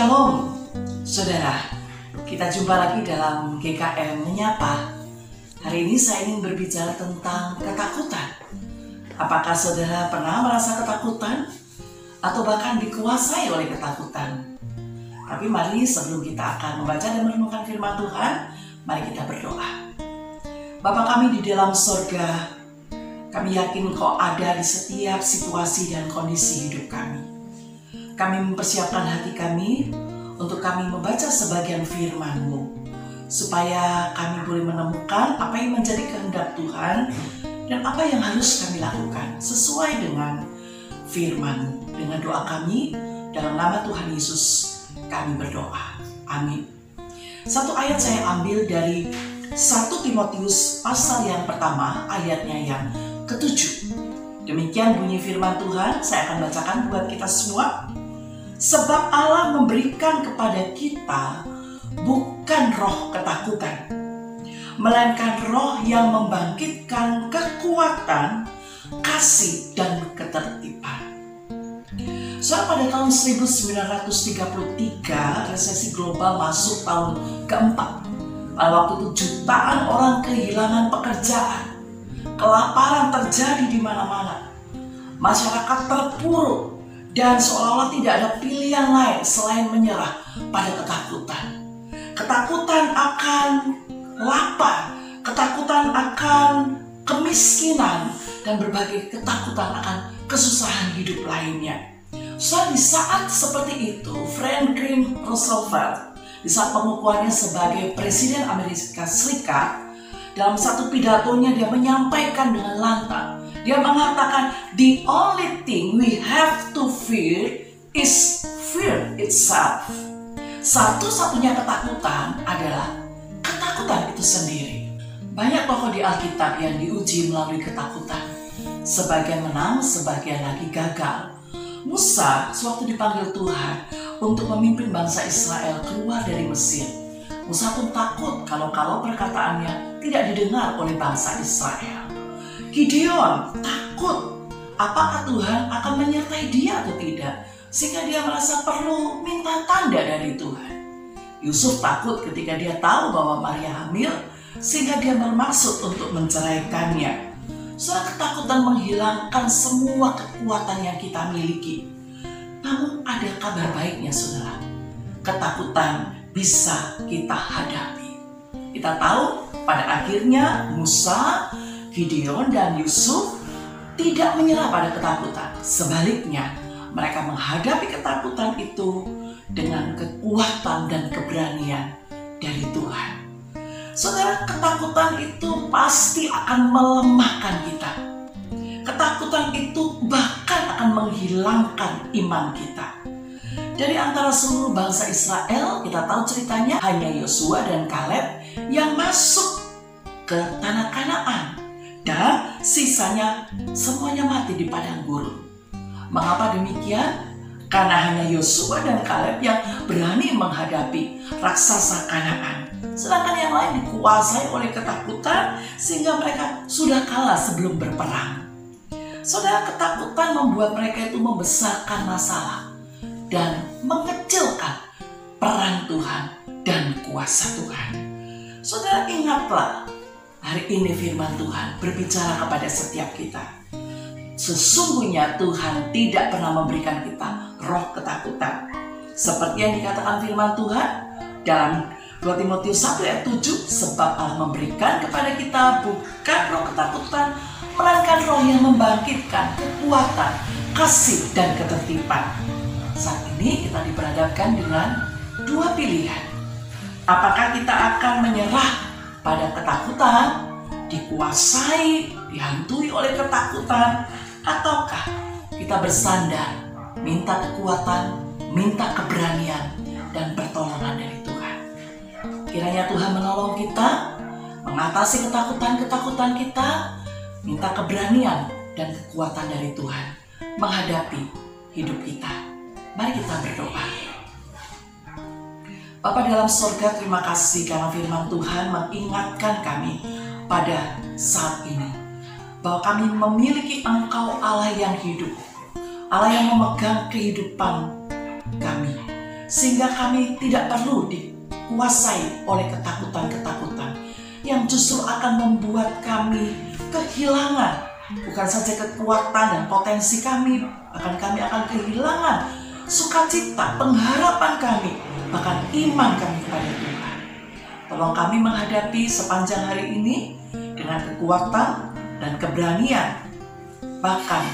Shalom, saudara. Kita jumpa lagi dalam GKM Menyapa. Hari ini saya ingin berbicara tentang ketakutan. Apakah saudara pernah merasa ketakutan? Atau bahkan dikuasai oleh ketakutan? Tapi mari sebelum kita akan membaca dan merenungkan firman Tuhan, mari kita berdoa. Bapa kami di dalam sorga, kami yakin kau ada di setiap situasi dan kondisi hidup kami. Kami mempersiapkan hati kami untuk kami membaca sebagian firman-Mu supaya kami boleh menemukan apa yang menjadi kehendak Tuhan dan apa yang harus kami lakukan sesuai dengan firman dengan doa kami dalam nama Tuhan Yesus kami berdoa. Amin. Satu ayat saya ambil dari 1 Timotius pasal yang pertama ayatnya yang ketujuh. Demikian bunyi firman Tuhan saya akan bacakan buat kita semua Sebab Allah memberikan kepada kita bukan roh ketakutan, melainkan roh yang membangkitkan kekuatan, kasih, dan ketertiban. Soal pada tahun 1933, resesi global masuk tahun keempat. Pada waktu itu jutaan orang kehilangan pekerjaan. Kelaparan terjadi di mana-mana. Masyarakat terpuruk dan seolah-olah tidak ada pilihan lain selain menyerah pada ketakutan. Ketakutan akan lapar, ketakutan akan kemiskinan, dan berbagai ketakutan akan kesusahan hidup lainnya. So, di saat seperti itu, Franklin Roosevelt di saat pengukuhannya sebagai Presiden Amerika Serikat dalam satu pidatonya dia menyampaikan dengan lantang dia mengatakan the only thing we have to fear is fear itself. Satu-satunya ketakutan adalah ketakutan itu sendiri. Banyak tokoh di Alkitab yang diuji melalui ketakutan. Sebagian menang, sebagian lagi gagal. Musa sewaktu dipanggil Tuhan untuk memimpin bangsa Israel keluar dari Mesir. Musa pun takut kalau-kalau perkataannya tidak didengar oleh bangsa Israel. Gideon takut apakah Tuhan akan menyertai dia atau tidak sehingga dia merasa perlu minta tanda dari Tuhan. Yusuf takut ketika dia tahu bahwa Maria hamil sehingga dia bermaksud untuk menceraikannya. Seorang ketakutan menghilangkan semua kekuatan yang kita miliki. Namun ada kabar baiknya saudara. Ketakutan bisa kita hadapi. Kita tahu pada akhirnya Musa Gideon dan Yusuf tidak menyerah pada ketakutan. Sebaliknya, mereka menghadapi ketakutan itu dengan kekuatan dan keberanian dari Tuhan. Saudara, ketakutan itu pasti akan melemahkan kita. Ketakutan itu bahkan akan menghilangkan iman kita. Dari antara seluruh bangsa Israel, kita tahu ceritanya hanya Yosua dan Kaleb yang masuk ke tanah Kanaan dan sisanya semuanya mati di padang gurun. Mengapa demikian? Karena hanya Yosua dan Kaleb yang berani menghadapi raksasa Kanaan. Sedangkan yang lain dikuasai oleh ketakutan sehingga mereka sudah kalah sebelum berperang. Saudara ketakutan membuat mereka itu membesarkan masalah dan mengecilkan peran Tuhan dan kuasa Tuhan. Saudara ingatlah Hari ini firman Tuhan berbicara kepada setiap kita. Sesungguhnya Tuhan tidak pernah memberikan kita roh ketakutan. Seperti yang dikatakan firman Tuhan dalam 2 Timotius 1 ayat 7 sebab Allah memberikan kepada kita bukan roh ketakutan melainkan roh yang membangkitkan kekuatan, kasih dan ketertiban. Saat ini kita diperhadapkan dengan dua pilihan. Apakah kita akan menyerah pada ketakutan, dikuasai, dihantui oleh ketakutan, ataukah kita bersandar, minta kekuatan, minta keberanian, dan pertolongan dari Tuhan. Kiranya Tuhan menolong kita mengatasi ketakutan-ketakutan kita, minta keberanian dan kekuatan dari Tuhan menghadapi hidup kita. Mari kita berdoa. Bapak dalam surga terima kasih karena firman Tuhan mengingatkan kami pada saat ini. Bahwa kami memiliki engkau Allah yang hidup. Allah yang memegang kehidupan kami. sehingga kami tidak perlu dikuasai oleh ketakutan-ketakutan yang justru akan membuat kami kehilangan bukan saja kekuatan dan potensi kami, bahkan kami akan kehilangan sukacita, pengharapan kami, bahkan iman kami kepada Tuhan. Tolong kami menghadapi sepanjang hari ini dengan kekuatan dan keberanian, bahkan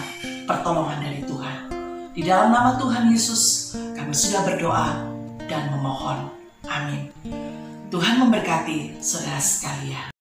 pertolongan dari Tuhan. Di dalam nama Tuhan Yesus, kami sudah berdoa dan memohon. Amin. Tuhan memberkati saudara sekalian.